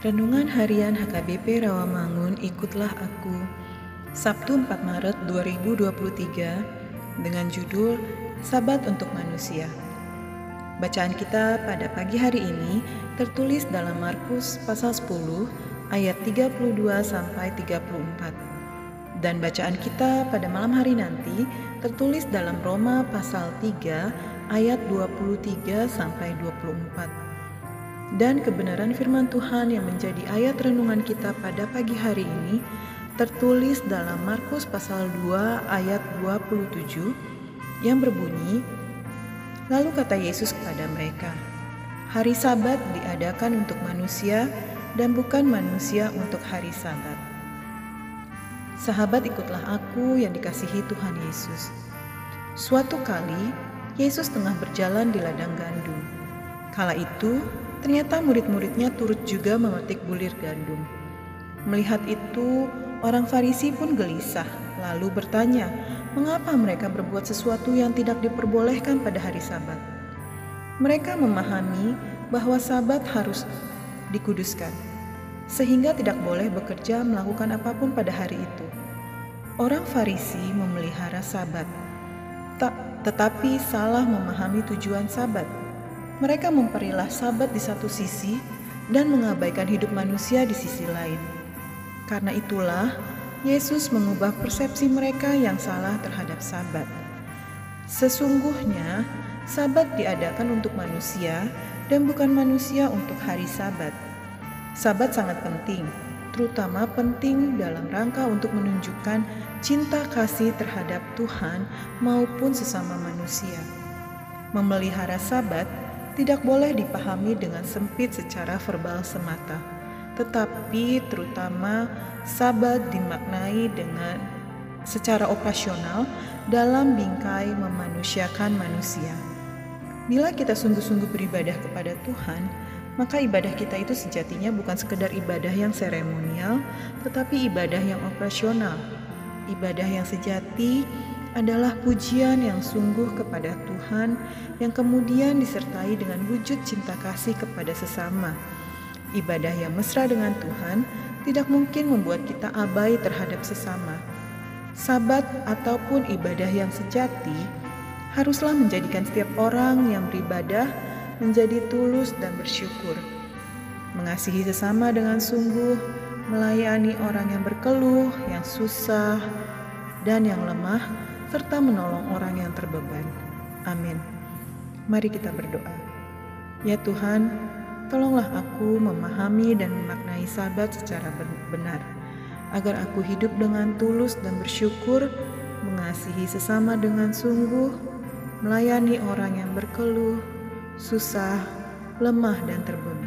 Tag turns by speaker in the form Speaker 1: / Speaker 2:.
Speaker 1: Renungan Harian HKBP Rawamangun Ikutlah Aku Sabtu 4 Maret 2023 dengan judul Sabat untuk Manusia. Bacaan kita pada pagi hari ini tertulis dalam Markus pasal 10 ayat 32 sampai 34 dan bacaan kita pada malam hari nanti tertulis dalam Roma pasal 3 ayat 23 sampai 24 dan kebenaran firman Tuhan yang menjadi ayat renungan kita pada pagi hari ini tertulis dalam Markus pasal 2 ayat 27 yang berbunyi Lalu kata Yesus kepada mereka Hari sabat diadakan untuk manusia dan bukan manusia untuk hari sabat. Sahabat ikutlah aku yang dikasihi Tuhan Yesus Suatu kali Yesus tengah berjalan di ladang gandum Kala itu Ternyata murid-muridnya turut juga memetik bulir gandum. Melihat itu, orang Farisi pun gelisah, lalu bertanya, mengapa mereka berbuat sesuatu yang tidak diperbolehkan pada hari Sabat. Mereka memahami bahwa Sabat harus dikuduskan, sehingga tidak boleh bekerja melakukan apa pun pada hari itu. Orang Farisi memelihara Sabat, tetapi salah memahami tujuan Sabat mereka memperilah sabat di satu sisi dan mengabaikan hidup manusia di sisi lain. Karena itulah, Yesus mengubah persepsi mereka yang salah terhadap sabat. Sesungguhnya, sabat diadakan untuk manusia dan bukan manusia untuk hari sabat. Sabat sangat penting, terutama penting dalam rangka untuk menunjukkan cinta kasih terhadap Tuhan maupun sesama manusia. Memelihara sabat tidak boleh dipahami dengan sempit secara verbal semata, tetapi terutama sabat dimaknai dengan secara operasional dalam bingkai memanusiakan manusia. Bila kita sungguh-sungguh beribadah kepada Tuhan, maka ibadah kita itu sejatinya bukan sekedar ibadah yang seremonial, tetapi ibadah yang operasional. Ibadah yang sejati adalah pujian yang sungguh kepada Tuhan yang kemudian disertai dengan wujud cinta kasih kepada sesama. Ibadah yang mesra dengan Tuhan tidak mungkin membuat kita abai terhadap sesama. Sabat ataupun ibadah yang sejati haruslah menjadikan setiap orang yang beribadah menjadi tulus dan bersyukur. Mengasihi sesama dengan sungguh, melayani orang yang berkeluh, yang susah, dan yang lemah serta menolong orang yang terbeban. Amin. Mari kita berdoa. Ya Tuhan, tolonglah aku memahami dan memaknai sabat secara benar, agar aku hidup dengan tulus dan bersyukur, mengasihi sesama dengan sungguh, melayani orang yang berkeluh, susah, lemah, dan terbeban